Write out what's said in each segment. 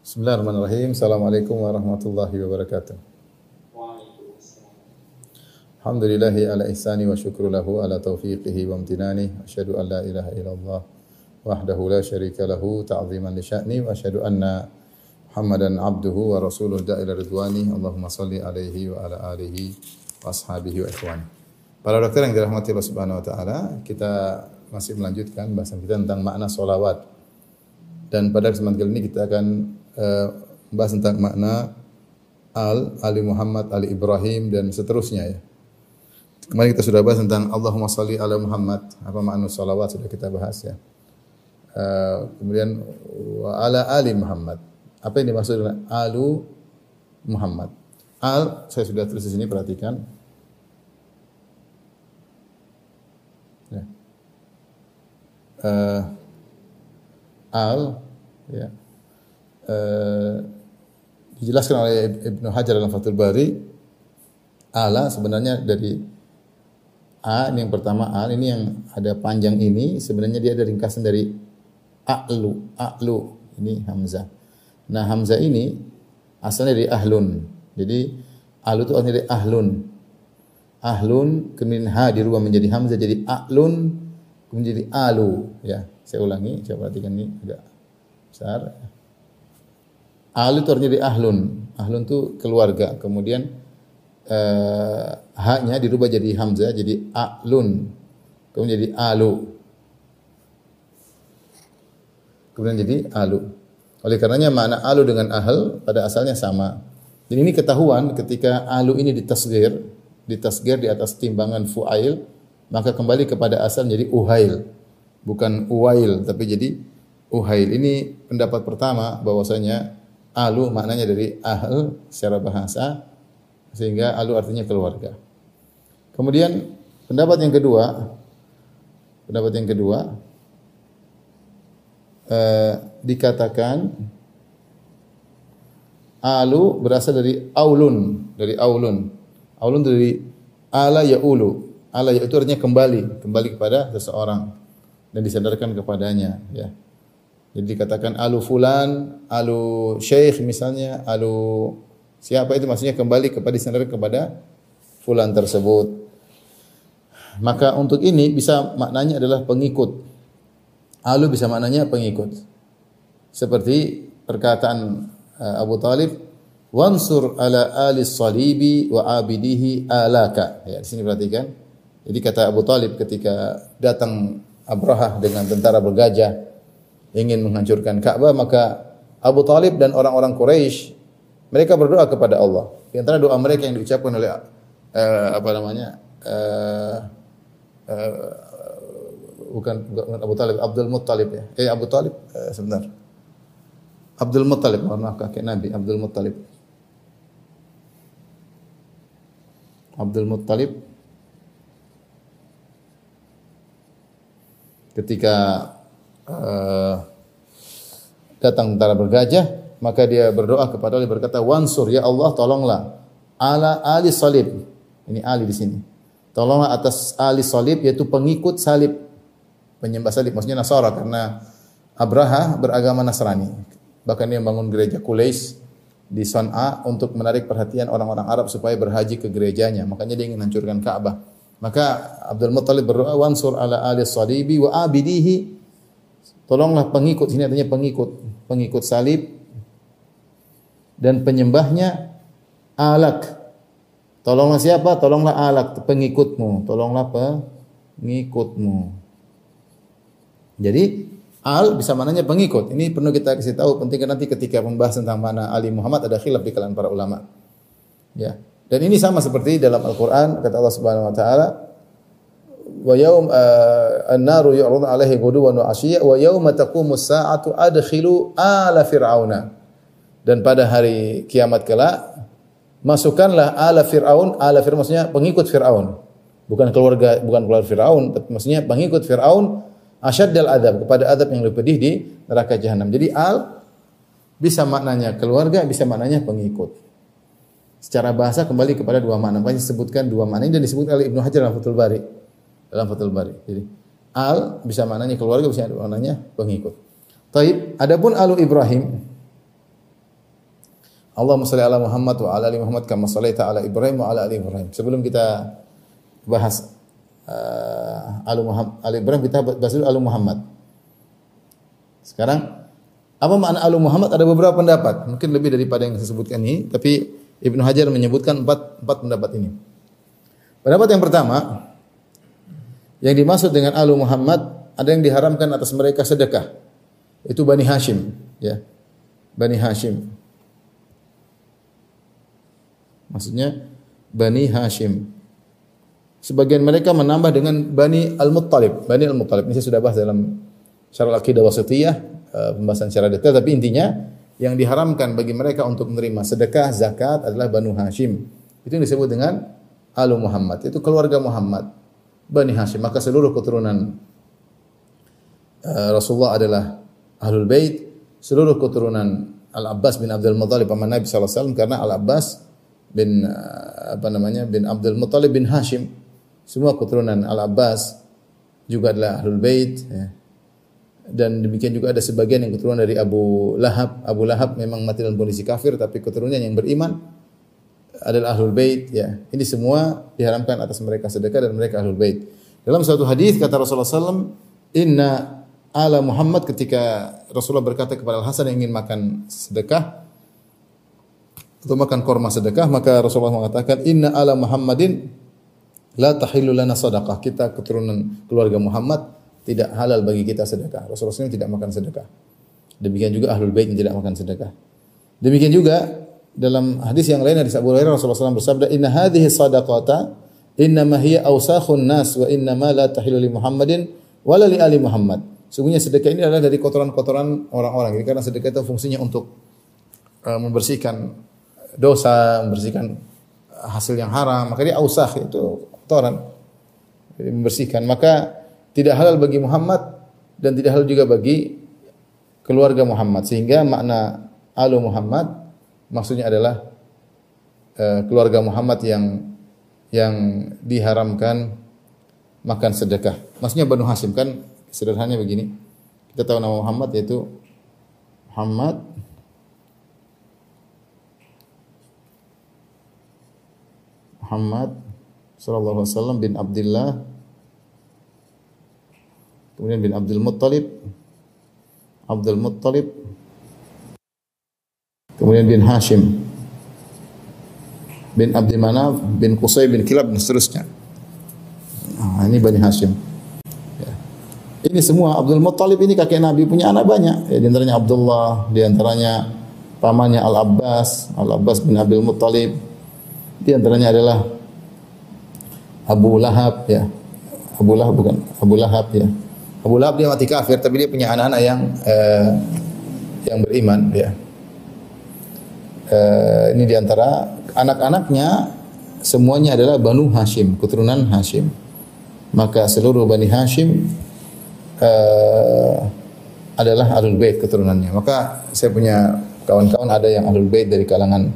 Bismillahirrahmanirrahim. Assalamualaikum warahmatullahi wabarakatuh. Alhamdulillahi ala ihsani wa syukru lahu ala taufiqihi wa amtinani. Asyhadu an la ilaha illallah wahdahu la syarika lahu ta'ziman li sya'ni wa asyhadu anna Muhammadan abduhu wa rasuluhu da'ila ridwani. Allahumma salli alaihi wa ala alihi wa ashabihi wa ikhwani. Para dokter yang dirahmati Allah Subhanahu wa taala, kita masih melanjutkan bahasan kita tentang makna solawat. Dan pada kesempatan kali ini kita akan membahas tentang makna Al, Ali Muhammad, Ali Ibrahim dan seterusnya ya. Kemarin kita sudah bahas tentang Allahumma salli ala Muhammad. Apa makna salawat sudah kita bahas ya. Uh, kemudian wa ala ali Muhammad. Apa yang dimaksud dengan alu Muhammad? Al saya sudah tulis di sini perhatikan. Uh, al ya. Uh, dijelaskan oleh Ibnu Hajar dalam Fathul Bari ala sebenarnya dari A ini yang pertama A ini yang ada panjang ini sebenarnya dia ada ringkasan dari a'lu a'lu ini hamzah. Nah hamzah ini asalnya dari ahlun. Jadi a'lu itu asalnya dari ahlun. Ahlun kemudian ha dirubah menjadi hamzah jadi a'lun kemudian jadi alu ya. Saya ulangi coba perhatikan ini agak besar. Alu itu dari ahlun. Ahlun itu keluarga. Kemudian uh, haknya dirubah jadi hamzah jadi a'lun. Kemudian jadi alu. Kemudian jadi alu. Oleh karenanya makna alu dengan ahl pada asalnya sama. Dan ini ketahuan ketika alu ini ditasgir, ditasgir di atas timbangan fuail, maka kembali kepada asal menjadi uhail. Bukan uwail, tapi jadi uhail. Ini pendapat pertama bahwasanya alu maknanya dari ahl secara bahasa sehingga alu artinya keluarga. Kemudian pendapat yang kedua, pendapat yang kedua eh, dikatakan alu berasal dari aulun, dari aulun. Aulun dari ala yaulu. Ala itu artinya kembali, kembali kepada seseorang dan disadarkan kepadanya, ya. Jadi dikatakan alu fulan, alu syekh misalnya, alu Siapa itu maksudnya kembali kepada disandar kepada fulan tersebut. Maka untuk ini bisa maknanya adalah pengikut. Alu bisa maknanya pengikut. Seperti perkataan uh, Abu Talib, "Wansur ala ali salibi wa abidihi alaka." Ya, di sini perhatikan. Jadi kata Abu Talib ketika datang Abraha dengan tentara bergajah ingin menghancurkan Ka'bah, maka Abu Talib dan orang-orang Quraisy mereka berdoa kepada Allah. Di antara doa mereka yang diucapkan oleh uh, apa namanya? Uh, uh, bukan, bukan Abu Talib, Abdul Muttalib ya. Eh Abu Talib uh, sebentar. Abdul Muttalib, mohon maaf kakek Nabi Abdul Muttalib. Abdul Muttalib ketika uh, datang tentara bergajah maka dia berdoa kepada Allah berkata wansur ya Allah tolonglah ala ali salib. Ini ali di sini. Tolonglah atas ali salib yaitu pengikut salib. Penyembah salib maksudnya Nasara karena Abraha beragama Nasrani. Bahkan dia membangun gereja Quraisy di Son'a untuk menarik perhatian orang-orang Arab supaya berhaji ke gerejanya. Makanya dia ingin hancurkan Ka'bah. Maka Abdul Muttalib berdoa wansur ala ali salibi wa abidihi tolonglah pengikut sini artinya pengikut pengikut salib dan penyembahnya alak. Tolonglah siapa? Tolonglah alak, pengikutmu. Tolonglah pengikutmu. Jadi al bisa mananya pengikut. Ini perlu kita kasih tahu penting nanti ketika membahas tentang mana Ali Muhammad ada khilaf di kalangan para ulama. Ya. Dan ini sama seperti dalam Al-Qur'an kata Allah Subhanahu wa taala wa yaum uh, an-naru yu'radu 'alaihi ghuduwan wa 'ashiyya wa yauma taqumus sa'atu adkhilu ala fir'auna dan pada hari kiamat kelak masukkanlah ala Firaun, ala Firaun maksudnya pengikut Firaun. Bukan keluarga bukan keluarga Firaun, tapi maksudnya pengikut Firaun asyaddal adab kepada adab yang lebih pedih di neraka jahanam. Jadi al bisa maknanya keluarga, bisa maknanya pengikut. Secara bahasa kembali kepada dua makna. Banyak disebutkan dua makna ini dan disebutkan oleh Ibnu Hajar dalam Fathul Bari. Dalam Fathul Bari. Jadi al bisa maknanya keluarga, bisa maknanya pengikut. Taib, adapun alu Ibrahim Allahumma salli ala Muhammad wa ala ali Muhammad kama sallaita ala Ibrahim wa ala ali Ibrahim. Sebelum kita bahas uh, alu Muhammad, Ali Ibrahim kita bahas dulu alu Muhammad. Sekarang apa makna alu Muhammad? Ada beberapa pendapat, mungkin lebih daripada yang saya sebutkan ini, tapi Ibnu Hajar menyebutkan empat, empat pendapat ini. Pendapat yang pertama, yang dimaksud dengan alu Muhammad ada yang diharamkan atas mereka sedekah. Itu Bani Hashim, ya. Bani Hashim. Maksudnya Bani Hashim. Sebagian mereka menambah dengan Bani Al-Muttalib. Bani Al-Muttalib ini saya sudah bahas dalam Syarah Wasitiyah, uh, pembahasan secara detail tapi intinya yang diharamkan bagi mereka untuk menerima sedekah, zakat adalah Banu Hashim. Itu yang disebut dengan Alu Muhammad. Itu keluarga Muhammad. Bani Hashim. Maka seluruh keturunan uh, Rasulullah adalah Ahlul Bait. Seluruh keturunan Al-Abbas bin Abdul Muttalib paman Nabi SAW karena Al-Abbas bin uh, apa namanya bin Abdul Muttalib bin Hashim semua keturunan Al-Abbas juga adalah Ahlul Bait ya. Dan demikian juga ada sebagian yang keturunan dari Abu Lahab. Abu Lahab memang mati dalam kondisi kafir tapi keturunannya yang beriman adalah Ahlul Bait ya. Ini semua diharamkan atas mereka sedekah dan mereka Ahlul Bait. Dalam suatu hadis kata Rasulullah SAW, Inna ala Muhammad ketika Rasulullah berkata kepada Al Hasan yang ingin makan sedekah untuk makan korma sedekah maka Rasulullah mengatakan Inna ala Muhammadin La tahillu lana sadaqah. Kita keturunan keluarga Muhammad tidak halal bagi kita sedekah. Rasulullah SAW tidak makan sedekah. Demikian juga ahlul bait tidak makan sedekah. Demikian juga dalam hadis yang lain dari Abu Hurairah Rasulullah SAW bersabda, "Inna hadhihi sadaqata inna ma hiya awsakhun nas wa inna ma la tahillu li Muhammadin wala li ali Muhammad." Sungguhnya sedekah ini adalah dari kotoran-kotoran orang-orang. Jadi karena sedekah itu fungsinya untuk uh, membersihkan dosa, membersihkan hasil yang haram. Maka dia ausakh itu kotoran. Jadi membersihkan. Maka tidak halal bagi Muhammad dan tidak halal juga bagi keluarga Muhammad. Sehingga makna alu Muhammad maksudnya adalah uh, keluarga Muhammad yang yang diharamkan makan sedekah. Maksudnya Banu Hasim kan sederhananya begini. Kita tahu nama Muhammad yaitu Muhammad Muhammad sallallahu alaihi wasallam bin Abdullah kemudian bin Abdul Muttalib Abdul Muttalib kemudian bin Hashim bin Abdi Manaf bin Qusay bin Kilab dan seterusnya nah, ini Bani Hashim ya. ini semua Abdul Muttalib ini kakek Nabi punya anak banyak ya, di antaranya Abdullah di antaranya pamannya Al Abbas Al Abbas bin Abdul Muttalib di antaranya adalah Abu Lahab ya. Abu Lahab bukan Abu Lahab ya. Abu Lahab dia mati kafir tapi dia punya anak-anak yang eh, yang beriman ya. Eh, ini di antara anak-anaknya semuanya adalah Banu Hashim, keturunan Hashim. Maka seluruh Bani Hashim eh, adalah Ahlul Bait keturunannya. Maka saya punya kawan-kawan ada yang Ahlul Bait dari kalangan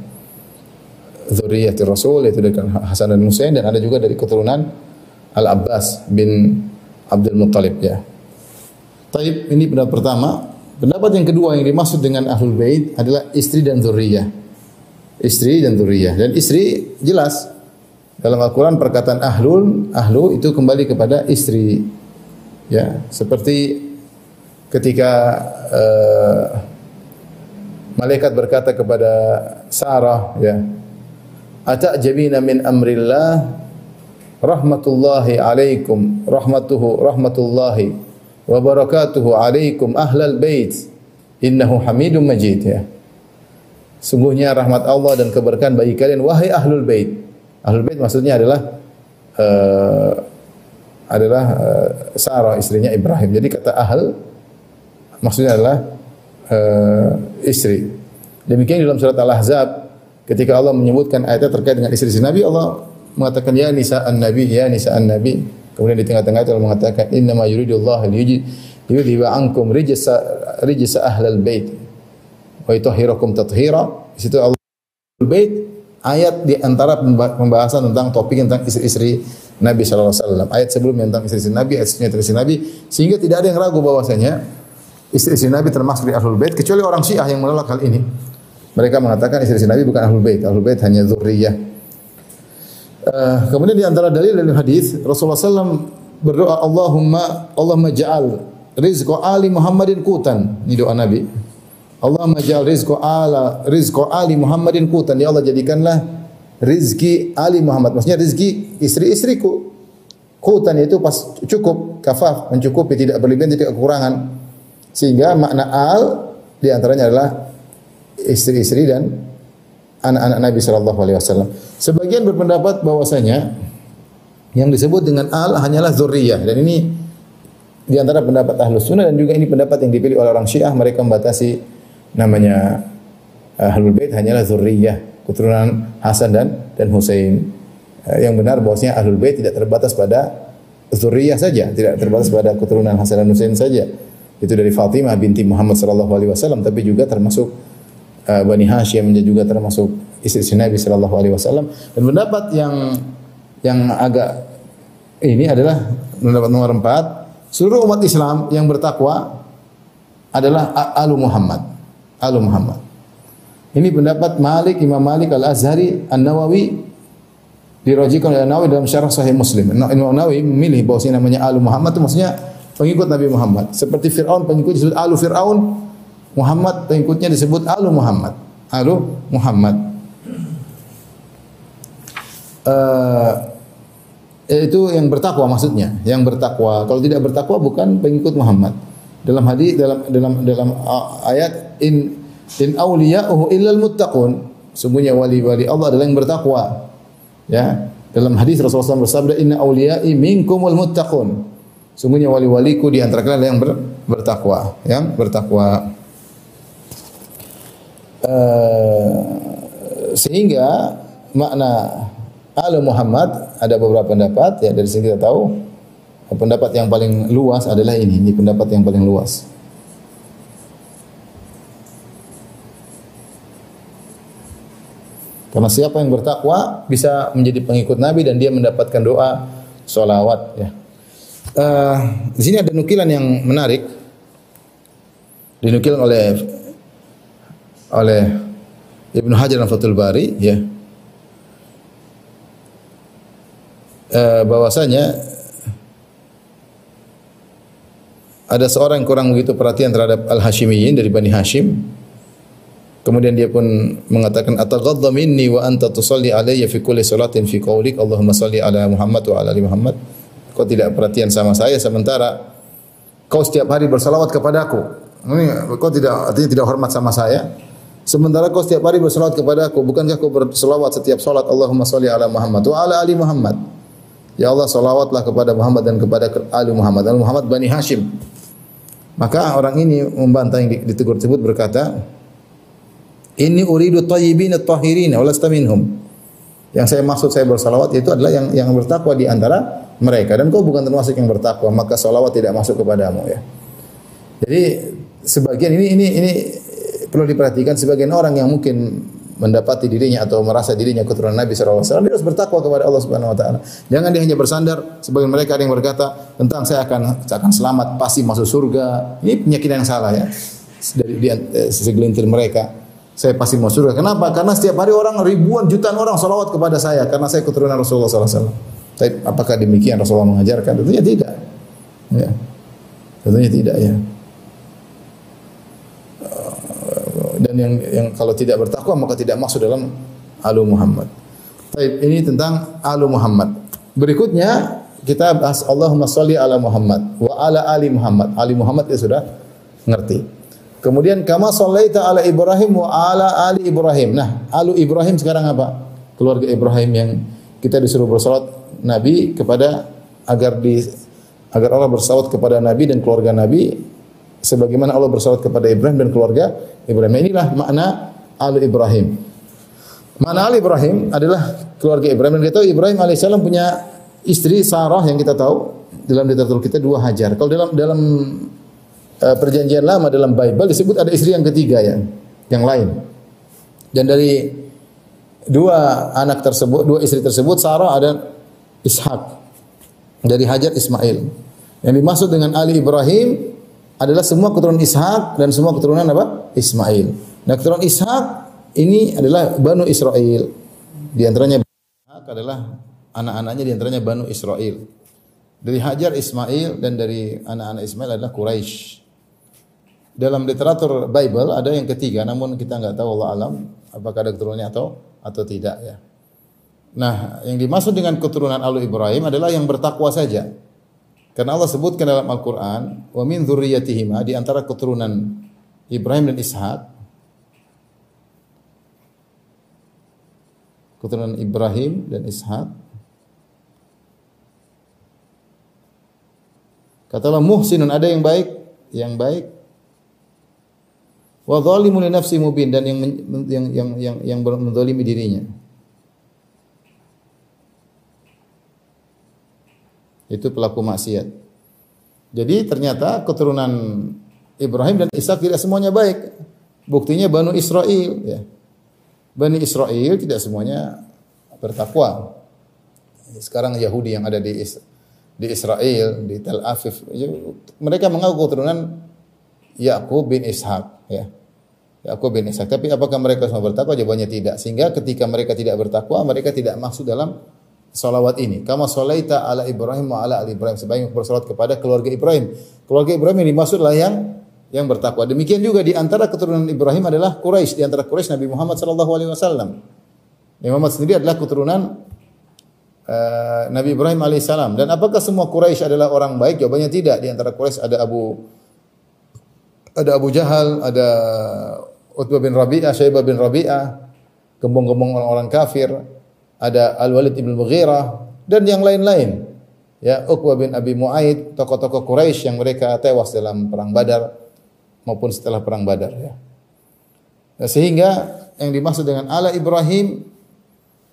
zuriyati Rasul yaitu dari Hasan dan Husain dan ada juga dari keturunan Al Abbas bin Abdul Muttalib ya. Taib ini pendapat pertama. Pendapat yang kedua yang dimaksud dengan Ahlul Bait adalah istri dan zuriyah. Istri dan zuriyah. Dan istri jelas dalam Al-Qur'an perkataan ahlul, ahlu itu kembali kepada istri. Ya, seperti ketika uh, malaikat berkata kepada Sarah ya, atajabina min amrillah rahmatullahi alaikum rahmatuhu rahmatullahi wa barakatuhu alaikum ahlal bait innahu hamidum majid ya sungguhnya rahmat Allah dan keberkahan bagi kalian. Wahai ahlul bait. Ahlul bait maksudnya adalah uh, adalah uh, Sarah istrinya Ibrahim. Jadi kata ahl maksudnya adalah uh, istri. Demikian dalam surat Al-Ahzab Ketika Allah menyebutkan ayatnya terkait dengan istri-istri Nabi, Allah mengatakan ya nisa an-nabi, ya nisa an-nabi. Kemudian di tengah-tengah itu Allah mengatakan inna ma yuridullah liyudhiba ankum rijsa rijsa ahlal bait wa yutahhirakum tathira. Di situ Allah bait ayat di antara pembahasan tentang topik tentang istri-istri Nabi sallallahu alaihi wasallam. Ayat sebelumnya tentang istri-istri Nabi, ayat sebelumnya tentang istri Nabi sehingga tidak ada yang ragu bahwasanya istri-istri Nabi termasuk di Ahlul Bait kecuali orang Syiah yang menolak hal ini. Mereka mengatakan istri-istri Nabi bukan ahlul bait, ahlul bait hanya zurriyah. Uh, kemudian di antara dalil dari hadis Rasulullah SAW berdoa Allahumma Allahumma ja'al rizqa ali Muhammadin kutan. Ini doa Nabi. Allahumma ja'al rizqa ala rizqa ali Muhammadin kutan. Ya Allah jadikanlah rizki ali Muhammad. Maksudnya rizki istri-istriku. Kutan itu pas cukup, kafaf, mencukupi, tidak berlebihan, tidak kekurangan. Sehingga makna al di antaranya adalah istri-istri dan anak-anak Nabi Shallallahu Alaihi Wasallam. Sebagian berpendapat bahwasanya yang disebut dengan al hanyalah zuriyah dan ini di antara pendapat ahlus sunnah dan juga ini pendapat yang dipilih oleh orang syiah mereka membatasi namanya ahlul bait hanyalah zuriyah keturunan Hasan dan dan Husain. Eh, yang benar bahwasanya ahlul bait tidak terbatas pada zuriyah saja, tidak terbatas pada keturunan Hasan dan Husain saja. Itu dari Fatimah binti Muhammad sallallahu alaihi wasallam tapi juga termasuk uh, Bani Hashim dan juga termasuk istri Nabi sallallahu alaihi wasallam dan pendapat yang yang agak ini adalah pendapat nomor empat seluruh umat Islam yang bertakwa adalah alu Muhammad alu Muhammad. Ini pendapat Malik Imam Malik Al Azhari An Nawawi dirajikan oleh Nawawi dalam syarah Sahih Muslim. Imam Nawawi memilih bahwa namanya alu Muhammad itu maksudnya pengikut Nabi Muhammad. Seperti Fir'aun pengikut disebut alu Fir'aun Muhammad pengikutnya disebut alu Muhammad. Alu Muhammad. Uh, itu yang bertakwa maksudnya, yang bertakwa. Kalau tidak bertakwa bukan pengikut Muhammad. Dalam hadis dalam dalam dalam ayat in in awliya'uhu illal muttaqun. Sungguhnya wali-wali Allah adalah yang bertakwa. Ya. Dalam hadis Rasulullah SAW bersabda inna awliya'i minkumul muttaqun. Sungguhnya wali-waliku di antara kalian yang ber, bertakwa, yang bertakwa. Uh, sehingga makna Al Muhammad ada beberapa pendapat ya dari sini kita tahu pendapat yang paling luas adalah ini, ini pendapat yang paling luas. Karena siapa yang bertakwa bisa menjadi pengikut Nabi dan dia mendapatkan doa solawat ya. Uh, di sini ada nukilan yang menarik dinukil oleh oleh Ibnu Hajar dan Fathul Bari ya uh, bahwasanya ada seorang yang kurang begitu perhatian terhadap Al-Hashimiyin dari Bani Hashim. Kemudian dia pun mengatakan ataghadda minni wa anta tusalli alayya fi kulli salatin fi qaulik Allahumma salli ala Muhammad wa ala ali Muhammad. Kau tidak perhatian sama saya sementara kau setiap hari bersalawat kepadaku. Ini kau tidak artinya tidak hormat sama saya. Sementara kau setiap hari bersalawat kepadaku, bukankah kau bersalawat setiap salat Allahumma salli ala Muhammad wa ala ali Muhammad? Ya Allah salawatlah kepada Muhammad dan kepada Ali Muhammad. Ali Muhammad Bani Hashim. Maka orang ini membantah yang ditegur tersebut berkata, Ini uridu tayyibin at-tahirin walasta minhum. Yang saya maksud saya bersalawat itu adalah yang yang bertakwa di antara mereka dan kau bukan termasuk yang bertakwa, maka salawat tidak masuk kepadamu ya. Jadi sebagian ini ini ini perlu diperhatikan sebagian orang yang mungkin mendapati dirinya atau merasa dirinya keturunan Nabi SAW, dia harus bertakwa kepada Allah Subhanahu Wa Taala. Jangan dia hanya bersandar. Sebagian mereka ada yang berkata tentang saya akan saya akan selamat, pasti masuk surga. Ini penyakit yang salah ya dari eh, segelintir mereka. Saya pasti masuk surga. Kenapa? Karena setiap hari orang ribuan jutaan orang salawat kepada saya karena saya keturunan Rasulullah SAW. Tapi apakah demikian Rasulullah mengajarkan? Tentunya tidak. Ya. Tentunya tidak ya. dan yang yang kalau tidak bertakwa maka tidak masuk dalam alu Muhammad. Baik, ini tentang alu Muhammad. Berikutnya kita bahas Allahumma sholli ala Muhammad wa ala ali Muhammad. Ali Muhammad ya sudah ngerti. Kemudian kama shallaita ala Ibrahim wa ala ali Ibrahim. Nah, alu Ibrahim sekarang apa? Keluarga Ibrahim yang kita disuruh bersolat Nabi kepada agar di agar Allah bersalawat kepada Nabi dan keluarga Nabi sebagaimana Allah bersalawat kepada Ibrahim dan keluarga Ibrahim. Inilah makna Al Ibrahim. Makna Al Ibrahim adalah keluarga Ibrahim dan kita tahu Ibrahim alaihissalam punya istri Sarah yang kita tahu dalam literatur kita dua Hajar. Kalau dalam dalam perjanjian lama dalam Bible disebut ada istri yang ketiga ya, yang lain. Dan dari dua anak tersebut, dua istri tersebut Sarah ada Ishak. Dari Hajar Ismail. Yang dimaksud dengan Ali Ibrahim adalah semua keturunan Ishak dan semua keturunan apa? Ismail. Nah, keturunan Ishak ini adalah Banu Israel. Di antaranya adalah anak-anaknya di antaranya Banu Israel. Dari Hajar Ismail dan dari anak-anak Ismail adalah Quraisy. Dalam literatur Bible ada yang ketiga, namun kita nggak tahu Allah alam apakah ada keturunannya atau atau tidak ya. Nah, yang dimaksud dengan keturunan Alu Ibrahim adalah yang bertakwa saja. Karena Allah sebutkan dalam Al-Qur'an, "Wa min dzurriyyatihima" di antara keturunan Ibrahim dan Ishak keturunan Ibrahim dan Ishak Katalah muhsinun ada yang baik, yang baik. Wa zalimun li nafsi mubin dan yang yang yang yang yang menzalimi dirinya. Itu pelaku maksiat. Jadi ternyata keturunan Ibrahim dan Ishak tidak semuanya baik. Buktinya Banu Israel ya. Bani Israel tidak semuanya bertakwa. Sekarang Yahudi yang ada di di Israel, di Tel Aviv, mereka mengaku keturunan Yakub bin Ishak, ya. Yakub bin Ishak. Tapi apakah mereka semua bertakwa? Jawabannya tidak. Sehingga ketika mereka tidak bertakwa, mereka tidak masuk dalam salawat ini. Kama solaita ala Ibrahim wa ala ali Ibrahim. Sebaik bersolat kepada keluarga Ibrahim. Keluarga Ibrahim ini dimaksudlah yang yang bertakwa. Demikian juga di antara keturunan Ibrahim adalah Quraisy. Di antara Quraisy Nabi Muhammad sallallahu alaihi wasallam. Nabi Muhammad sendiri adalah keturunan uh, Nabi Ibrahim alaihissalam. Dan apakah semua Quraisy adalah orang baik? Jawabannya tidak. Di antara Quraisy ada Abu ada Abu Jahal, ada Utbah bin Rabi'ah, Syaibah bin Rabi'ah, gembong-gembong orang-orang kafir, ada Al-Walid bin Mughirah dan yang lain-lain. Ya, Uqbah bin Abi Muaid, tokoh-tokoh Quraisy yang mereka tewas dalam perang Badar maupun setelah perang Badar ya. Nah, sehingga yang dimaksud dengan ala Ibrahim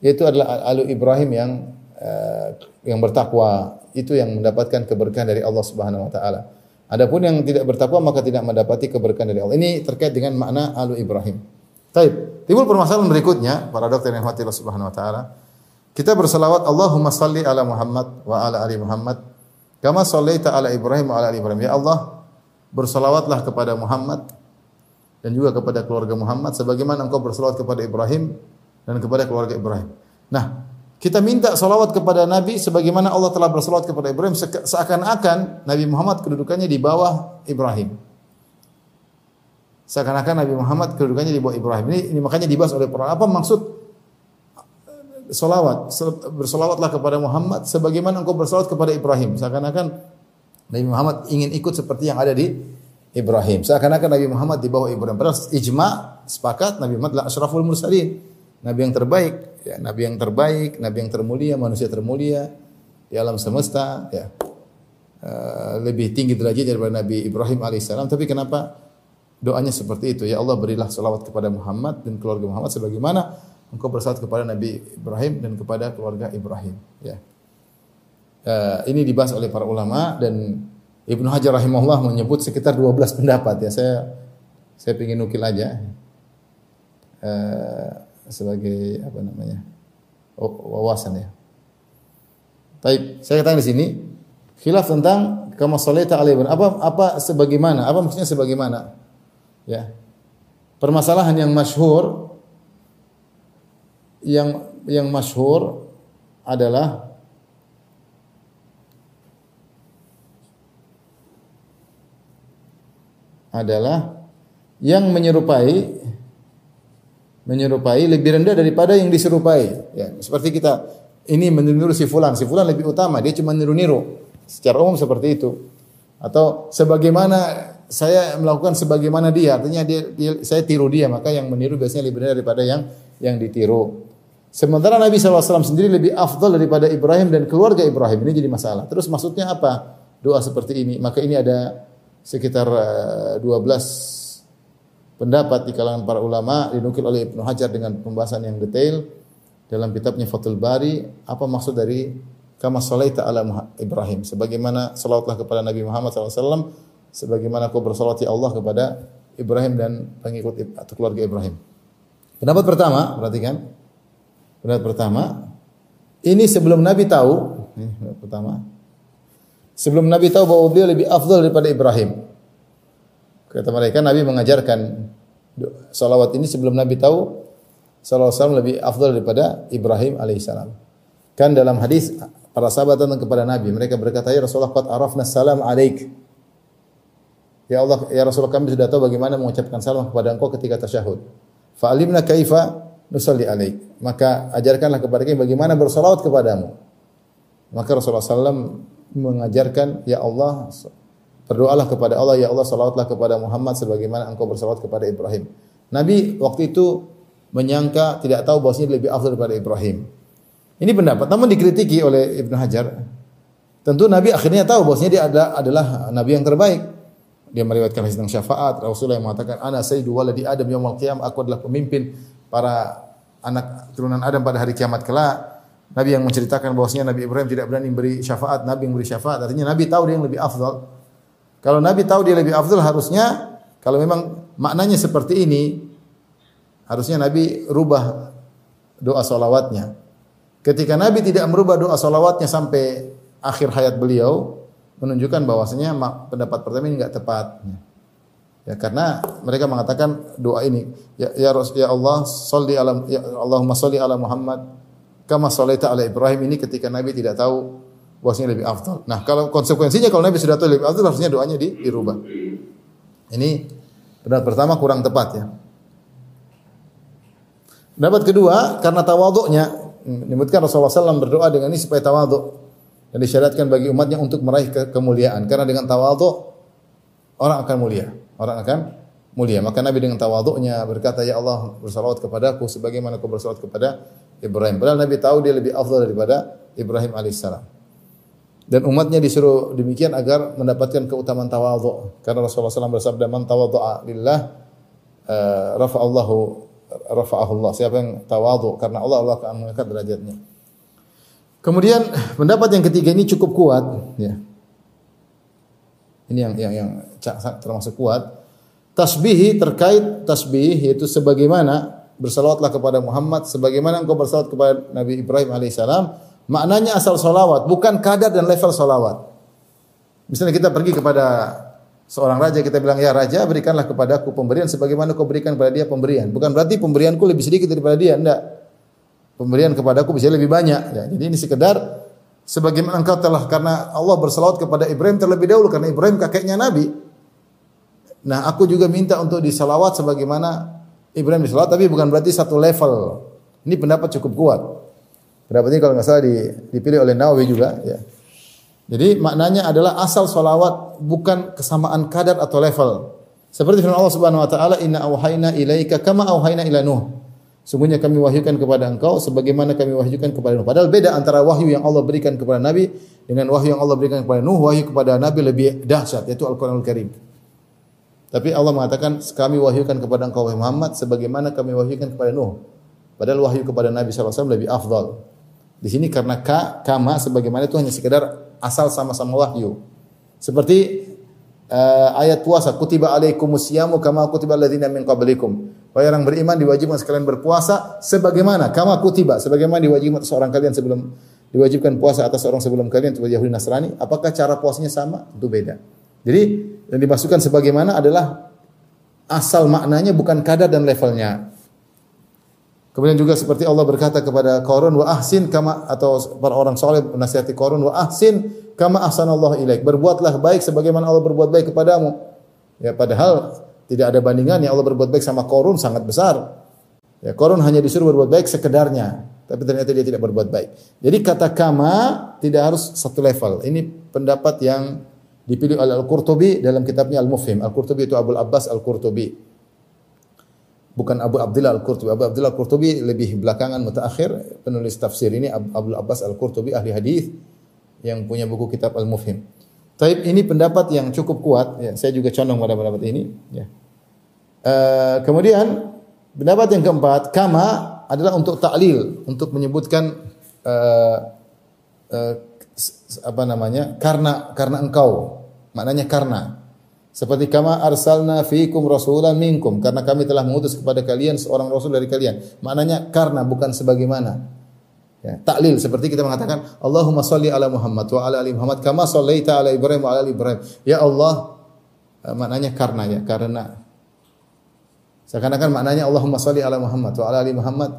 itu adalah alu Ibrahim yang uh, yang bertakwa itu yang mendapatkan keberkahan dari Allah Subhanahu wa taala. Adapun yang tidak bertakwa maka tidak mendapati keberkahan dari Allah. Ini terkait dengan makna alu Ibrahim. Taib. Timbul permasalahan berikutnya para dokter yang Allah Subhanahu wa taala. Kita berselawat Allahumma salli ala Muhammad wa ala ali Muhammad kama sallaita ala Ibrahim wa ala ali Ibrahim. Ya Allah, berselawatlah kepada Muhammad dan juga kepada keluarga Muhammad sebagaimana engkau berselawat kepada Ibrahim dan kepada keluarga Ibrahim. Nah, kita minta salawat kepada Nabi sebagaimana Allah telah bersalawat kepada Ibrahim seakan-akan Nabi Muhammad kedudukannya di bawah Ibrahim. Seakan-akan Nabi Muhammad kedudukannya di bawah Ibrahim. Ini, ini makanya dibahas oleh para apa maksud salawat bersalawatlah kepada Muhammad sebagaimana engkau bersalawat kepada Ibrahim. Seakan-akan Nabi Muhammad ingin ikut seperti yang ada di Ibrahim. Seakan-akan Nabi Muhammad di bawah Ibrahim. Padahal ijma sepakat Nabi Muhammad adalah asyraful mursalin. Nabi yang terbaik, ya, Nabi yang terbaik, Nabi yang termulia, manusia termulia di alam semesta, ya. Uh, lebih tinggi derajat daripada Nabi Ibrahim alaihissalam. Tapi kenapa doanya seperti itu? Ya Allah berilah salawat kepada Muhammad dan keluarga Muhammad sebagaimana engkau bersalawat kepada Nabi Ibrahim dan kepada keluarga Ibrahim. Ya. Uh, ini dibahas oleh para ulama dan Ibnu Hajar rahimahullah menyebut sekitar 12 pendapat ya. Saya saya ingin nukil aja. Uh, sebagai apa namanya wawasan ya. Baik, saya katakan di sini khilaf tentang kama salaita alaihi apa apa sebagaimana apa maksudnya sebagaimana? Ya. Permasalahan yang masyhur yang yang masyhur adalah adalah yang menyerupai menyerupai lebih rendah daripada yang diserupai. Ya, seperti kita ini meniru si fulan, si fulan lebih utama, dia cuma niru-niru. Secara umum seperti itu. Atau sebagaimana saya melakukan sebagaimana dia, artinya dia, dia saya tiru dia, maka yang meniru biasanya lebih rendah daripada yang yang ditiru. Sementara Nabi SAW sendiri lebih afdal daripada Ibrahim dan keluarga Ibrahim. Ini jadi masalah. Terus maksudnya apa? Doa seperti ini. Maka ini ada sekitar 12 eh, pendapat di kalangan para ulama dinukil oleh Ibnu Hajar dengan pembahasan yang detail dalam kitabnya Fathul Bari apa maksud dari kama salaita ala Ibrahim sebagaimana salawatlah kepada Nabi Muhammad SAW sebagaimana kau bersalawat Allah kepada Ibrahim dan pengikut atau keluarga Ibrahim. Pendapat pertama, perhatikan. Pendapat pertama, ini sebelum Nabi tahu, ini pendapat pertama. Sebelum Nabi tahu bahwa dia lebih afdal daripada Ibrahim. Kata mereka Nabi mengajarkan salawat ini sebelum Nabi tahu alaihi wasallam lebih afdal daripada Ibrahim alaihissalam. Kan dalam hadis para sahabat datang kepada Nabi, mereka berkata, "Ya Rasulullah, qad arafna salam alaik." Ya Allah, ya Rasulullah kami sudah tahu bagaimana mengucapkan salam kepada engkau ketika tasyahud. Fa'alimna kaifa nusalli alaik. Maka ajarkanlah kepada kami bagaimana bersalawat kepadamu. Maka Rasulullah SAW mengajarkan, Ya Allah, berdoalah kepada Allah, Ya Allah, salawatlah kepada Muhammad sebagaimana engkau bersalawat kepada Ibrahim. Nabi waktu itu menyangka tidak tahu bahwasanya lebih afdal daripada Ibrahim. Ini pendapat, namun dikritiki oleh Ibnu Hajar. Tentu Nabi akhirnya tahu bahwasanya dia adalah, adalah Nabi yang terbaik. Dia meriwayatkan hadis tentang syafaat. Rasulullah yang mengatakan, "Ana sayyidu waladi Adam yaumil qiyamah." Aku adalah pemimpin para anak turunan Adam pada hari kiamat kelak. Nabi yang menceritakan bahwasanya Nabi Ibrahim tidak berani beri syafaat, Nabi yang beri syafaat. Artinya Nabi tahu dia yang lebih afdal. Kalau Nabi tahu dia lebih afdal harusnya kalau memang maknanya seperti ini harusnya Nabi rubah doa salawatnya. Ketika Nabi tidak merubah doa salawatnya sampai akhir hayat beliau menunjukkan bahwasanya pendapat pertama ini enggak tepat. Ya karena mereka mengatakan doa ini ya ya, ya Allah salli ala ya Allahumma salli ala Muhammad kama shalaita ala Ibrahim ini ketika Nabi tidak tahu bahwasanya lebih afdal. Nah, kalau konsekuensinya kalau Nabi sudah tahu lebih afdal harusnya doanya di, dirubah. Ini pendapat pertama kurang tepat ya. Pendapat kedua karena tawaduknya menyebutkan Rasulullah SAW berdoa dengan ini supaya tawaduk dan disyariatkan bagi umatnya untuk meraih ke kemuliaan karena dengan tawaduk orang akan mulia orang akan mulia maka Nabi dengan tawaduknya berkata ya Allah bersalawat kepadaku sebagaimana kau bersalawat kepada Ibrahim padahal Nabi tahu dia lebih afdal daripada Ibrahim alaihissalam dan umatnya disuruh demikian agar mendapatkan keutamaan tawadhu karena Rasulullah SAW bersabda man tawadhu'a lillah uh, rafa'allahu rafa'ahullah siapa yang tawadhu karena Allah Allah akan mengangkat derajatnya Kemudian pendapat yang ketiga ini cukup kuat, ya. Ini yang yang yang termasuk kuat. Tasbih terkait tasbih yaitu sebagaimana bersalawatlah kepada Muhammad sebagaimana engkau bersalawat kepada Nabi Ibrahim alaihissalam maknanya asal salawat bukan kadar dan level salawat misalnya kita pergi kepada seorang raja kita bilang ya raja berikanlah kepadaku pemberian sebagaimana kau berikan kepada dia pemberian bukan berarti pemberianku lebih sedikit daripada dia enggak pemberian kepadaku bisa lebih banyak. Ya, jadi ini sekedar sebagaimana engkau telah karena Allah bersalawat kepada Ibrahim terlebih dahulu karena Ibrahim kakeknya Nabi. Nah, aku juga minta untuk disalawat sebagaimana Ibrahim disalawat tapi bukan berarti satu level. Ini pendapat cukup kuat. Pendapat ini kalau nggak salah dipilih oleh Nawawi juga ya. Jadi maknanya adalah asal salawat bukan kesamaan kadar atau level. Seperti firman Allah Subhanahu wa taala, "Inna ilaika kama auhayna ila Nuh." Sungguhnya kami wahyukan kepada engkau sebagaimana kami wahyukan kepada Nuh. Padahal beda antara wahyu yang Allah berikan kepada Nabi dengan wahyu yang Allah berikan kepada Nuh. Wahyu kepada Nabi lebih dahsyat yaitu Al-Qur'anul Karim. Tapi Allah mengatakan kami wahyukan kepada engkau Muhammad sebagaimana kami wahyukan kepada Nuh. Padahal wahyu kepada Nabi SAW lebih afdal. Di sini karena ka, kama sebagaimana itu hanya sekedar asal sama-sama wahyu. Seperti uh, ayat puasa kutiba alaikumus siyamu kama kutiba alladziina min qablikum. Wahai orang beriman diwajibkan sekalian berpuasa sebagaimana kama kutiba sebagaimana diwajibkan seorang kalian sebelum diwajibkan puasa atas orang sebelum kalian itu Yahudi Nasrani. Apakah cara puasanya sama? Itu beda. Jadi yang dimasukkan sebagaimana adalah asal maknanya bukan kadar dan levelnya kemudian juga seperti Allah berkata kepada Qarun wa ahsin kama atau para orang soleh menasihati Qarun wa ahsin kama ahsanallahu ilaik berbuatlah baik sebagaimana Allah berbuat baik kepadamu ya padahal tidak ada bandingannya Allah berbuat baik sama Korun sangat besar. Ya, Korun hanya disuruh berbuat baik sekedarnya, tapi ternyata dia tidak berbuat baik. Jadi kata kama tidak harus satu level. Ini pendapat yang dipilih oleh Al-Qurtubi dalam kitabnya Al-Mufhim. Al-Qurtubi itu Abu Abbas Al-Qurtubi. Bukan Abu Abdullah Al-Qurtubi. Abu Abdullah Al-Qurtubi lebih belakangan mutakhir penulis tafsir ini Abu Abbas Al-Qurtubi ahli hadis yang punya buku kitab Al-Mufhim. Taib ini pendapat yang cukup kuat. Ya, saya juga condong pada pendapat ini. Ya. Uh, kemudian pendapat yang keempat, kama adalah untuk taklil, untuk menyebutkan uh, uh, apa namanya? Karena karena engkau. Maknanya karena. Seperti kama arsalna fiikum rasulan minkum karena kami telah mengutus kepada kalian seorang rasul dari kalian. Maknanya karena bukan sebagaimana. Ya, taklil seperti kita mengatakan Allahumma salli ala Muhammad wa ala ali Muhammad kama sallaita ala Ibrahim wa ala ali Ibrahim. Ya Allah uh, maknanya karena ya, karena Seakan-akan maknanya Allahumma salli ala Muhammad wa ala ali Muhammad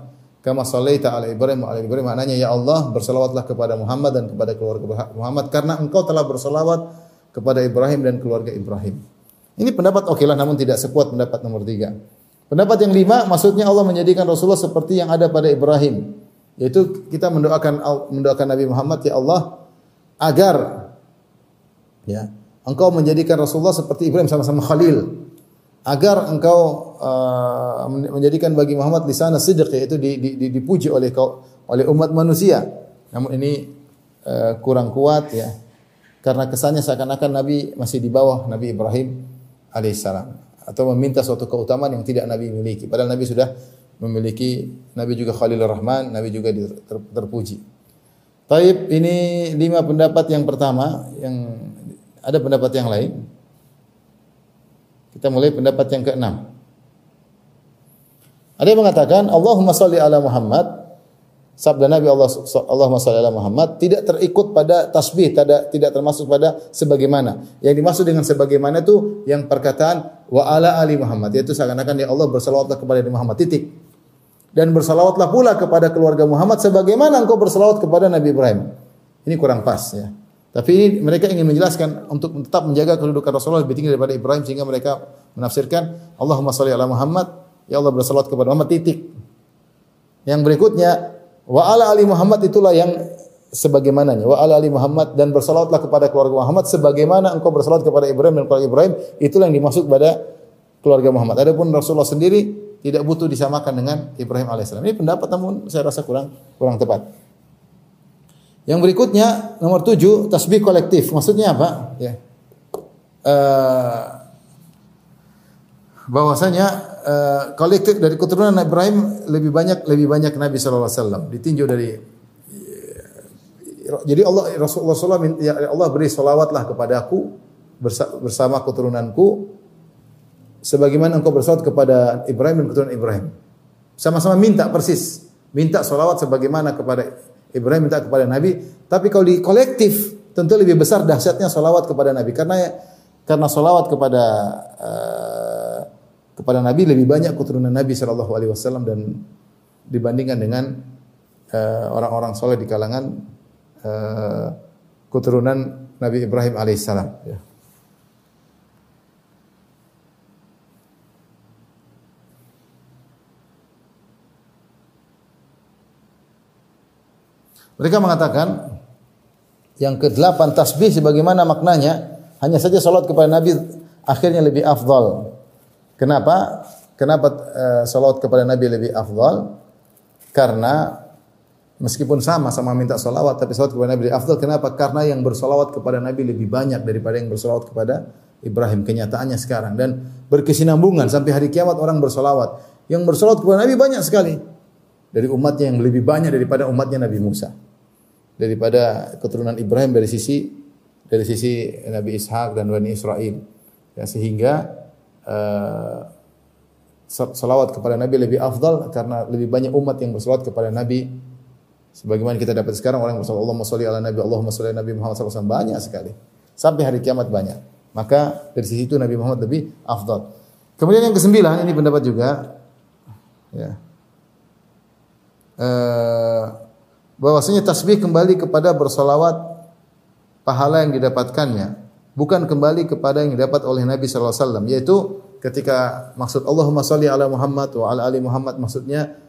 kama sallaita ala Ibrahim wa ala Ibrahim. Maknanya ya Allah bersalawatlah kepada Muhammad dan kepada keluarga Muhammad karena engkau telah bersalawat kepada Ibrahim dan keluarga Ibrahim. Ini pendapat oke lah namun tidak sekuat pendapat nomor tiga. Pendapat yang lima maksudnya Allah menjadikan Rasulullah seperti yang ada pada Ibrahim. Yaitu kita mendoakan mendoakan Nabi Muhammad ya Allah agar ya engkau menjadikan Rasulullah seperti Ibrahim sama-sama Khalil agar engkau uh, menjadikan bagi Muhammad di sana sidq yaitu di, di, di, dipuji oleh kau oleh umat manusia. Namun ini uh, kurang kuat ya. Karena kesannya seakan-akan Nabi masih di bawah Nabi Ibrahim alaihissalam atau meminta suatu keutamaan yang tidak Nabi miliki. Padahal Nabi sudah memiliki Nabi juga Khalilur Rahman, Nabi juga ter, terpuji. Taib ini lima pendapat yang pertama yang ada pendapat yang lain. Kita mulai pendapat yang keenam. Ada yang mengatakan Allahumma salli ala Muhammad sabda Nabi Allah Allahumma ala Muhammad tidak terikut pada tasbih, tidak tidak termasuk pada sebagaimana. Yang dimaksud dengan sebagaimana itu yang perkataan wa ala ali Muhammad yaitu seakan-akan ya Allah bersalawatlah kepada Muhammad titik. Dan bersalawatlah pula kepada keluarga Muhammad sebagaimana engkau bersalawat kepada Nabi Ibrahim. Ini kurang pas ya. Tapi ini mereka ingin menjelaskan untuk tetap menjaga kedudukan Rasulullah lebih tinggi daripada Ibrahim sehingga mereka menafsirkan Allahumma salli ala Muhammad ya Allah bersalawat kepada Muhammad titik. Yang berikutnya wa ala ali Muhammad itulah yang sebagaimananya wa ala ali Muhammad dan bersalawatlah kepada keluarga Muhammad sebagaimana engkau bersalawat kepada Ibrahim dan keluarga Ibrahim itulah yang dimaksud pada keluarga Muhammad. Adapun Rasulullah sendiri tidak butuh disamakan dengan Ibrahim alaihissalam. Ini pendapat namun saya rasa kurang kurang tepat. Yang berikutnya nomor tujuh tasbih kolektif. Maksudnya apa? Ya. Uh, bahwasanya uh, kolektif dari keturunan Ibrahim lebih banyak lebih banyak Nabi Shallallahu Alaihi Wasallam. Ditinjau dari jadi Allah Rasulullah SAW ya Allah beri salawatlah kepadaku bersama keturunanku sebagaimana engkau bersalawat kepada Ibrahim dan keturunan Ibrahim. Sama-sama minta persis, minta salawat sebagaimana kepada Ibrahim minta kepada Nabi, tapi kalau di kolektif tentu lebih besar dahsyatnya salawat kepada Nabi. Karena karena salawat kepada uh, kepada Nabi lebih banyak keturunan Nabi Shallallahu Alaihi Wasallam dan dibandingkan dengan uh, orang-orang soleh di kalangan uh, keturunan Nabi Ibrahim alaihissalam. Ya. Mereka mengatakan yang ke-8 tasbih sebagaimana maknanya hanya saja salat kepada Nabi akhirnya lebih afdal. Kenapa? Kenapa uh, salat kepada Nabi lebih afdal? Karena meskipun sama sama minta salawat tapi salat kepada Nabi lebih afdal. Kenapa? Karena yang bersalawat kepada Nabi lebih banyak daripada yang bersalawat kepada Ibrahim. Kenyataannya sekarang dan berkesinambungan sampai hari kiamat orang bersalawat. Yang bersalawat kepada Nabi banyak sekali dari umatnya yang lebih banyak daripada umatnya Nabi Musa. Daripada keturunan Ibrahim dari sisi dari sisi Nabi Ishak dan Bani Israel. Ya, sehingga uh, salawat kepada Nabi lebih afdal karena lebih banyak umat yang bersalawat kepada Nabi. Sebagaimana kita dapat sekarang orang bersalawat Allahumma sholli ala Nabi Allahumma sholli ala Nabi Muhammad SAW banyak sekali. Sampai hari kiamat banyak. Maka dari sisi itu Nabi Muhammad lebih afdal. Kemudian yang kesembilan ini pendapat juga ya. Eh, bahwasanya tasbih kembali kepada bersolawat pahala yang didapatkannya, bukan kembali kepada yang didapat oleh Nabi sallallahu alaihi wasallam, yaitu ketika maksud Allahumma sholli ala Muhammad wa ala ali Muhammad maksudnya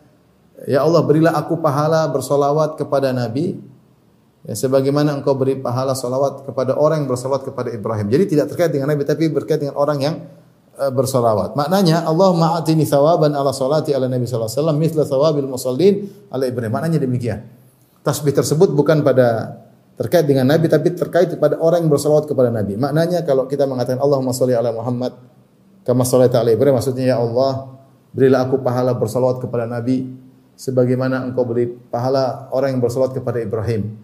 ya Allah berilah aku pahala bersolawat kepada Nabi ya, sebagaimana engkau beri pahala solawat kepada orang yang bersolawat kepada Ibrahim. Jadi tidak terkait dengan Nabi tapi berkait dengan orang yang Eh, bersolawat. Maknanya Allah ma'atini thawaban ala salati ala Nabi sallallahu alaihi wasallam mithla thawabil musallin ala Ibrahim. Maknanya demikian. Tasbih tersebut bukan pada terkait dengan Nabi tapi terkait pada orang yang bersolawat kepada Nabi. Maknanya kalau kita mengatakan Allahumma sholli ala Muhammad kama sholaita ala Ibrahim maksudnya ya Allah berilah aku pahala bersolawat kepada Nabi sebagaimana engkau beri pahala orang yang bersolawat kepada Ibrahim.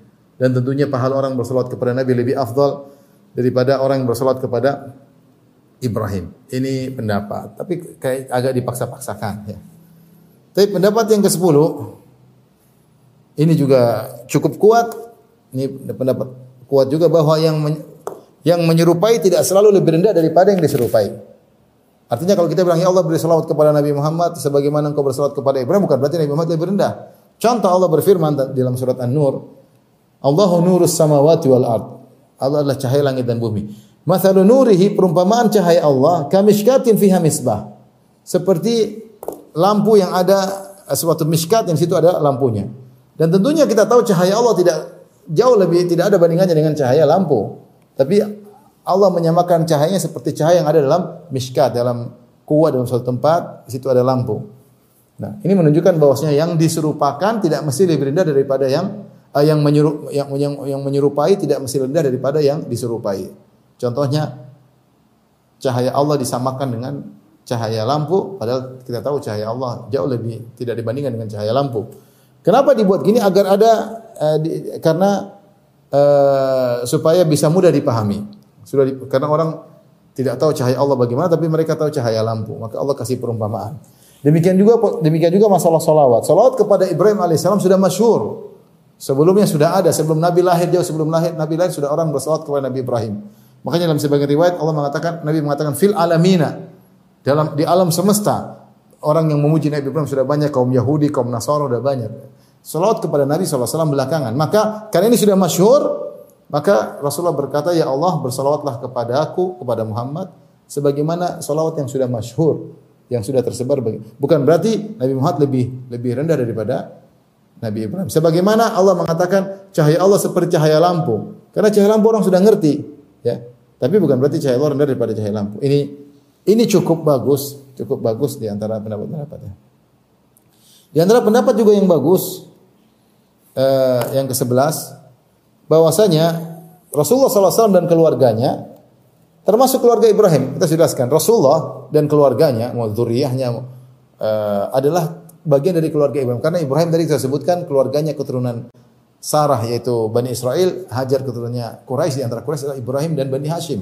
Dan tentunya pahala orang bersolawat kepada Nabi lebih afdal daripada orang yang bersolawat kepada Ibrahim. Ini pendapat, tapi kayak agak dipaksa-paksakan ya. Tapi pendapat yang ke-10 ini juga cukup kuat. Ini pendapat kuat juga bahwa yang men, yang menyerupai tidak selalu lebih rendah daripada yang diserupai. Artinya kalau kita bilang ya Allah beri salawat kepada Nabi Muhammad sebagaimana engkau bersalawat kepada Ibrahim bukan berarti Nabi Muhammad lebih rendah. Contoh Allah berfirman dalam surat An-Nur, Allahu nurus samawati wal ard. Allah adalah cahaya langit dan bumi. Mathalu nurihi perumpamaan cahaya Allah kamishkatin fiha misbah. Seperti lampu yang ada suatu miskat yang situ ada lampunya. Dan tentunya kita tahu cahaya Allah tidak jauh lebih tidak ada bandingannya dengan cahaya lampu. Tapi Allah menyamakan cahayanya seperti cahaya yang ada dalam miskat, dalam kuah dalam suatu tempat, di situ ada lampu. Nah, ini menunjukkan bahwasanya yang diserupakan tidak mesti lebih rendah daripada yang uh, yang, menyeru, yang, yang yang menyerupai tidak mesti rendah daripada yang diserupai. Contohnya cahaya Allah disamakan dengan cahaya lampu padahal kita tahu cahaya Allah jauh lebih tidak dibandingkan dengan cahaya lampu. Kenapa dibuat gini agar ada uh, di, karena uh, supaya bisa mudah dipahami. Sudah di, karena orang tidak tahu cahaya Allah bagaimana, tapi mereka tahu cahaya lampu. Maka Allah kasih perumpamaan. Demikian juga demikian juga masalah solawat. Solawat kepada Ibrahim alaihissalam sudah masyhur. Sebelumnya sudah ada, sebelum Nabi lahir jauh sebelum lahir Nabi lahir sudah orang bersolawat kepada Nabi Ibrahim. Makanya dalam sebagian riwayat Allah mengatakan Nabi mengatakan fil alamina dalam di alam semesta orang yang memuji Nabi Ibrahim sudah banyak kaum Yahudi, kaum Nasara sudah banyak. Salawat kepada Nabi SAW belakangan. Maka karena ini sudah masyhur, maka Rasulullah berkata, "Ya Allah, bersalawatlah kepada aku, kepada Muhammad sebagaimana salawat yang sudah masyhur, yang sudah tersebar bukan berarti Nabi Muhammad lebih lebih rendah daripada Nabi Ibrahim. Sebagaimana Allah mengatakan cahaya Allah seperti cahaya lampu. Karena cahaya lampu orang sudah ngerti, ya. Tapi bukan berarti cahaya Allah rendah daripada cahaya lampu. Ini ini cukup bagus, cukup bagus di antara pendapat-pendapatnya. Di antara pendapat juga yang bagus, eh, yang ke-11 bahwasanya Rasulullah SAW dan keluarganya termasuk keluarga Ibrahim kita jelaskan Rasulullah dan keluarganya mau zuriyahnya uh, adalah bagian dari keluarga Ibrahim. Karena Ibrahim tadi saya sebutkan keluarganya keturunan Sarah yaitu Bani Israel Hajar keturunannya Quraisy di antara Quraisy adalah Ibrahim dan Bani Hashim.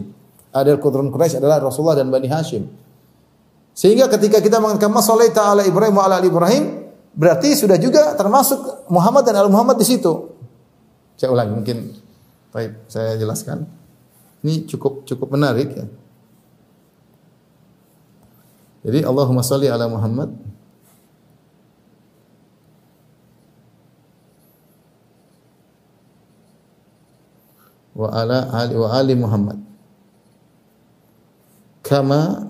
Ada keturunan Quraisy adalah Rasulullah dan Bani Hashim. Sehingga ketika kita mengatakan masallaita ala Ibrahim wa ala Ibrahim berarti sudah juga termasuk Muhammad dan al Muhammad di situ. Saya ulangi mungkin. Baik saya jelaskan. Ini cukup cukup menarik ya. Jadi Allahumma salli ala Muhammad. Wa ala ali wa ali Muhammad. Kama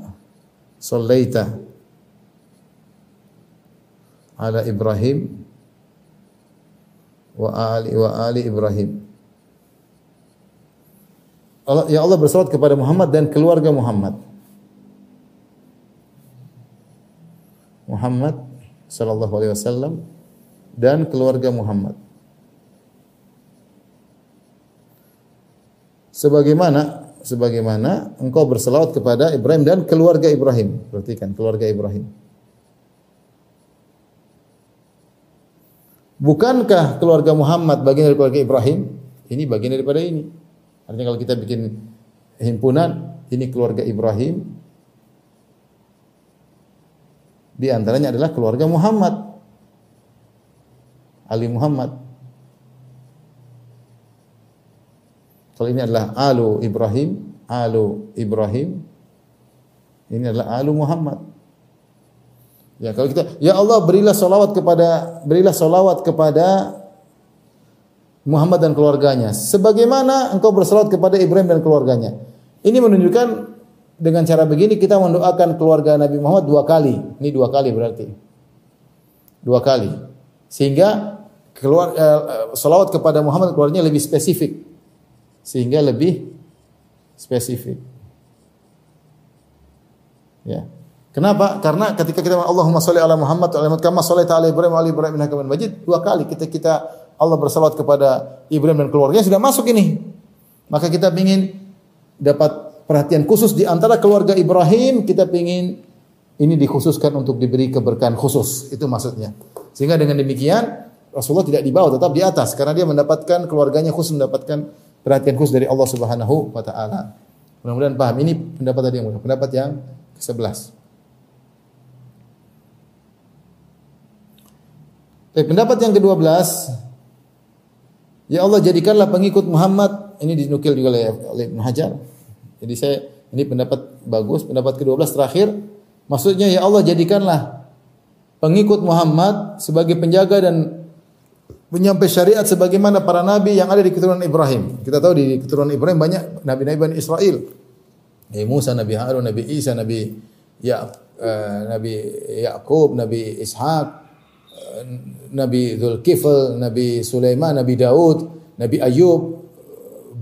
sallaita ala Ibrahim wa ali wa ali Ibrahim. Allah, ya Allah bersalawat kepada Muhammad dan keluarga Muhammad. Muhammad sallallahu alaihi wasallam dan keluarga Muhammad. Sebagaimana sebagaimana engkau berselawat kepada Ibrahim dan keluarga Ibrahim. Perhatikan keluarga Ibrahim. Bukankah keluarga Muhammad bagian dari keluarga Ibrahim? Ini bagian daripada ini. Artinya kalau kita bikin himpunan, ini keluarga Ibrahim. Di antaranya adalah keluarga Muhammad. Ali Muhammad. Kalau ini adalah Alu Ibrahim, Alu Ibrahim. Ini adalah Alu Muhammad. Ya, kalau kita ya Allah berilah salawat kepada berilah salawat kepada Muhammad dan keluarganya sebagaimana engkau bersalawat kepada Ibrahim dan keluarganya. Ini menunjukkan dengan cara begini kita mendoakan keluarga Nabi Muhammad dua kali. Ini dua kali berarti. Dua kali. Sehingga keluar eh, salawat kepada Muhammad keluarganya lebih spesifik. Sehingga lebih spesifik. Ya. Kenapa? Karena ketika kita Allahumma sholli ala Muhammad wa ala kama shallaita ala Ibrahim wa ala Ibrahim innaka Majid, dua kali kita kita Allah bersalawat kepada Ibrahim dan keluarganya sudah masuk ini. Maka kita ingin dapat perhatian khusus di antara keluarga Ibrahim, kita ingin ini dikhususkan untuk diberi keberkahan khusus. Itu maksudnya. Sehingga dengan demikian Rasulullah tidak di bawah, tetap di atas karena dia mendapatkan keluarganya khusus mendapatkan perhatian khusus dari Allah Subhanahu wa taala. Mudah-mudahan paham. Ini pendapat tadi yang mudah. Pendapat yang ke-11. Baik, pendapat yang ke-12 Ya Allah jadikanlah pengikut Muhammad ini dinukil juga oleh, oleh Ibnu Hajar. Jadi saya Ini pendapat bagus. Pendapat ke-12 terakhir, maksudnya ya Allah jadikanlah pengikut Muhammad sebagai penjaga dan penyampai syariat sebagaimana para nabi yang ada di keturunan Ibrahim. Kita tahu di keturunan Ibrahim banyak nabi-nabi Bani Israel. Nabi Musa, Nabi Harun, Nabi Isa, Nabi ya uh, Nabi Yakub, Nabi Ishak, Nabi Zulkifl, Nabi Sulaiman, Nabi Daud, Nabi Ayub,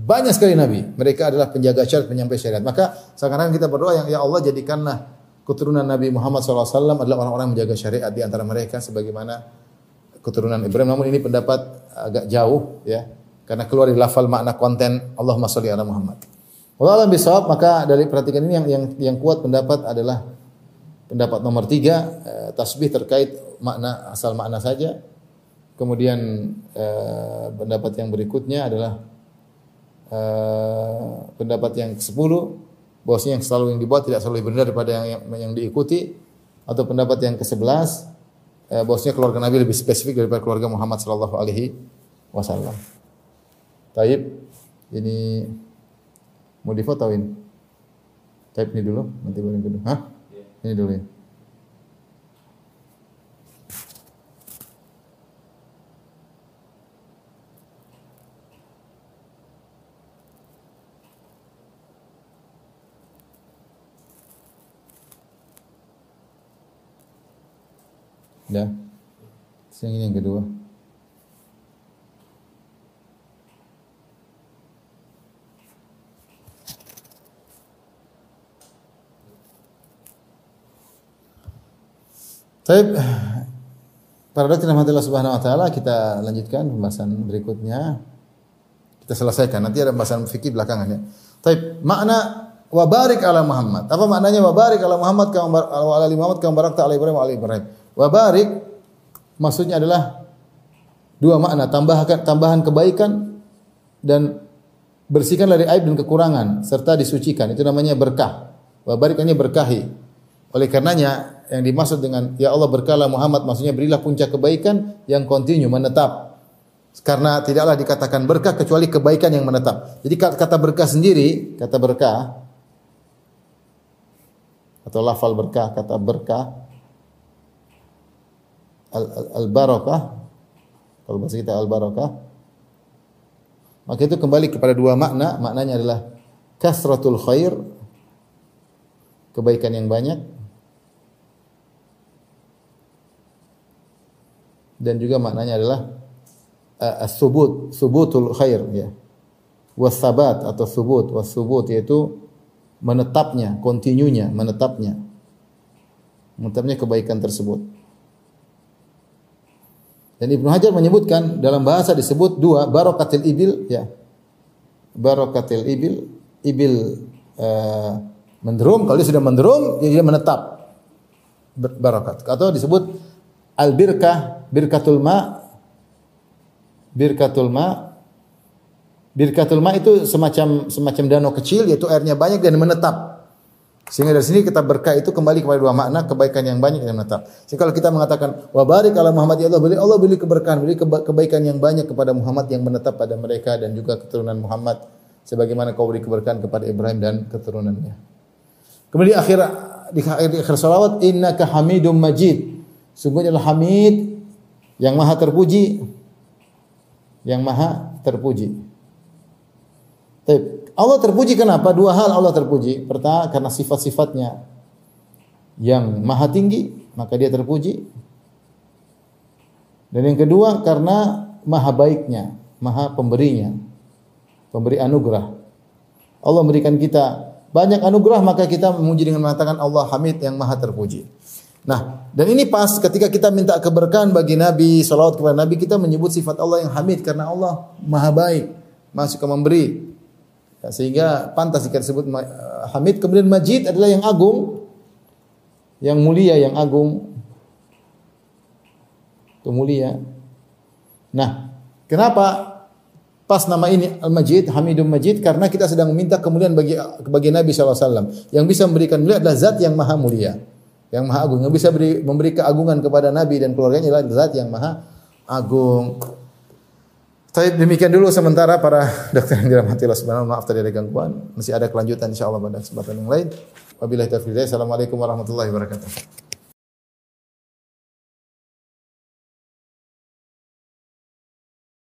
banyak sekali nabi. Mereka adalah penjaga syariat, penyampai syariat. Maka sekarang kita berdoa yang ya Allah jadikanlah keturunan Nabi Muhammad SAW adalah orang-orang menjaga syariat di antara mereka sebagaimana keturunan Ibrahim. Namun ini pendapat agak jauh ya. Karena keluar dari lafal makna konten Allahumma sholli ala Muhammad. Allah alam bisawab, maka dari perhatikan ini yang yang yang kuat pendapat adalah pendapat nomor tiga, eh, tasbih terkait makna asal makna saja. Kemudian eh, pendapat yang berikutnya adalah uh, pendapat yang ke-10 bahwasanya yang selalu yang dibuat tidak selalu benar daripada yang, yang, yang diikuti atau pendapat yang ke-11 uh, bahwasanya keluarga Nabi lebih spesifik daripada keluarga Muhammad sallallahu alaihi wasallam. Taib ini mau difotoin. Taib ini dulu, nanti yang kedua. Hah? Ini dulu ya. Dah. Yang ini yang kedua. Baik, para dokter Allah Subhanahu wa taala kita lanjutkan pembahasan berikutnya. Kita selesaikan. Nanti ada pembahasan fikih belakangan ya. Baik, makna wa barik ala Muhammad. Apa maknanya wa barik ala Muhammad kama ala Muhammad kama barakta ala Ibrahim ala Ibrahim. Wa barik maksudnya adalah dua makna, tambahkan tambahan kebaikan dan bersihkan dari aib dan kekurangan serta disucikan. Itu namanya berkah. Wa barik berkahi. Oleh karenanya yang dimaksud dengan ya Allah berkala Muhammad maksudnya berilah puncak kebaikan yang kontinu menetap. Karena tidaklah dikatakan berkah kecuali kebaikan yang menetap. Jadi kata berkah sendiri, kata berkah atau lafal berkah, kata berkah al-barakah kalau bahasa kita al-barakah maka itu kembali kepada dua makna maknanya adalah kasratul khair kebaikan yang banyak dan juga maknanya adalah uh, as-subut subutul khair ya. Wasabat atau subut wasubut yaitu menetapnya kontinunya menetapnya. Menetapnya kebaikan tersebut. Dan Ibnu Hajar menyebutkan dalam bahasa disebut dua barokatil ibil ya. Barokatil ibil ibil uh, menderum kalau dia sudah menderum dia menetap. Barokat. Atau disebut al birkah birkatul ma birkatul ma birkatul ma itu semacam semacam danau kecil yaitu airnya banyak dan menetap. Sehingga dari sini kita berkah itu kembali kepada dua makna kebaikan yang banyak dan menetap. Jadi kalau kita mengatakan wa barik ala Muhammad ya Allah beri Allah beri keberkahan, beri kebaikan yang banyak kepada Muhammad yang menetap pada mereka dan juga keturunan Muhammad sebagaimana kau beri keberkahan kepada Ibrahim dan keturunannya. Kemudian di akhir di akhir, di akhir salawat innaka hamidum majid. Sungguhnya adalah Hamid yang maha terpuji yang maha terpuji. Baik. Allah terpuji kenapa? Dua hal Allah terpuji. Pertama karena sifat-sifatnya yang maha tinggi, maka dia terpuji. Dan yang kedua karena maha baiknya, maha pemberinya, pemberi anugerah. Allah memberikan kita banyak anugerah maka kita memuji dengan mengatakan Allah Hamid yang maha terpuji. Nah, dan ini pas ketika kita minta keberkahan bagi Nabi, salawat kepada Nabi, kita menyebut sifat Allah yang Hamid karena Allah maha baik, maha suka memberi, Ya, sehingga pantas jika disebut Hamid. Kemudian Majid adalah yang agung, yang mulia, yang agung. Itu mulia. Nah, kenapa pas nama ini Al-Majid, Hamidum Majid? Karena kita sedang meminta kemuliaan bagi bagi Nabi SAW. Yang bisa memberikan mulia adalah zat yang maha mulia. Yang maha agung. Yang bisa beri, memberi keagungan kepada Nabi dan keluarganya adalah zat yang maha agung. Tapi demikian dulu sementara para dokter yang dirahmati Allah Subhanahu maaf tadi ada gangguan. Masih ada kelanjutan insyaallah pada kesempatan yang lain. Wabillahi taufiq. Assalamualaikum warahmatullahi wabarakatuh.